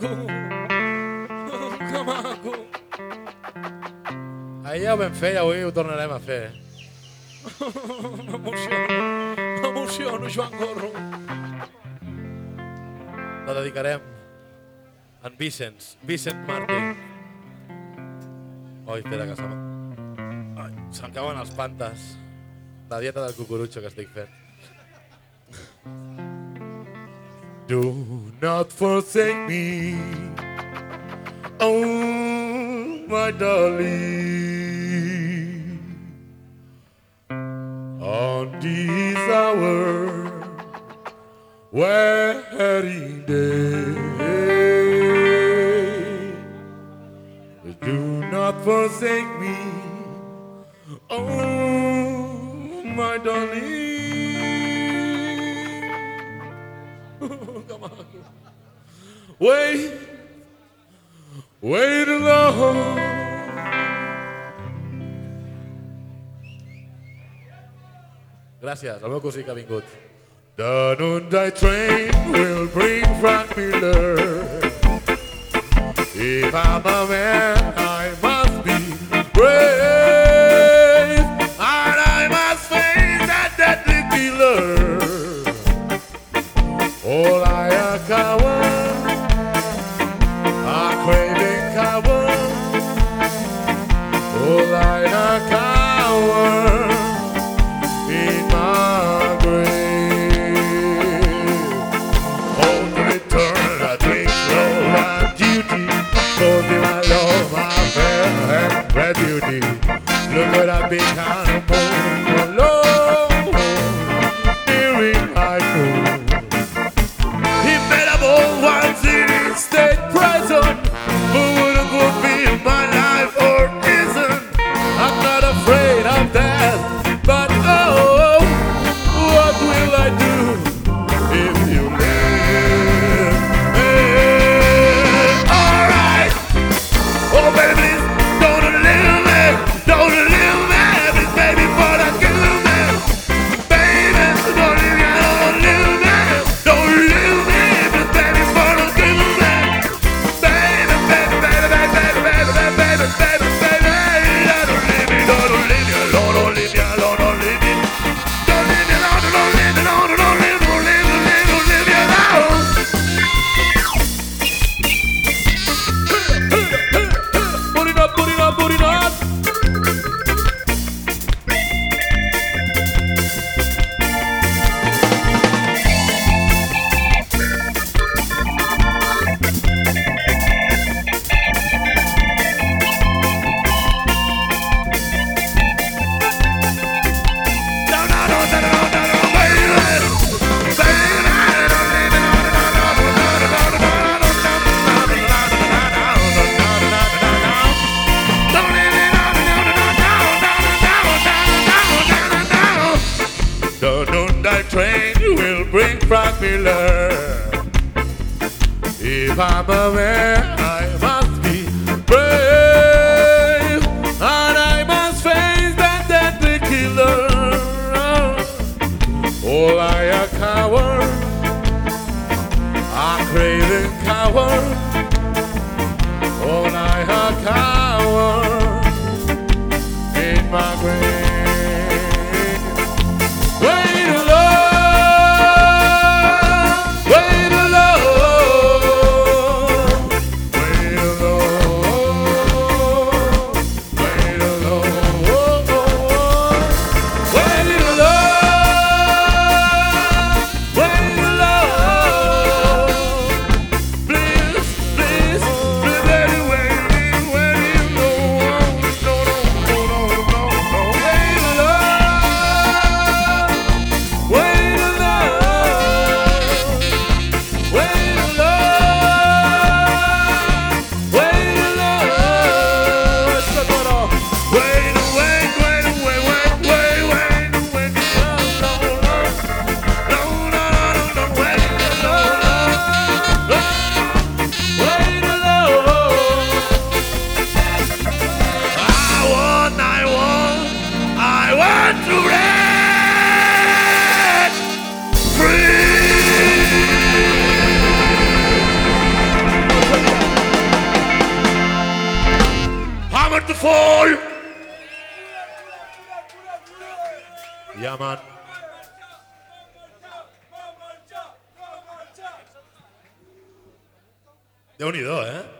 que maco. Ahir ja ho vam fer i avui ho tornarem a fer. M'emociono, m'emociono, Joan Corro. La dedicarem a en Vicenç, Vicent Martí. Oi, espera que se m'acaben els pantes. La dieta del cucurutxo que estic fent. Do not forsake me, oh my darling. On this our, wedding day, do not forsake me, oh my darling. Wait, wait alone. Gràcies, el meu cosí que ha vingut. The noonday train will bring Frank Miller. If I'm a man, I must be brave. And I must face that deadly killer. All train will bring Frank Miller. If I'm a man. De unido, ¿eh?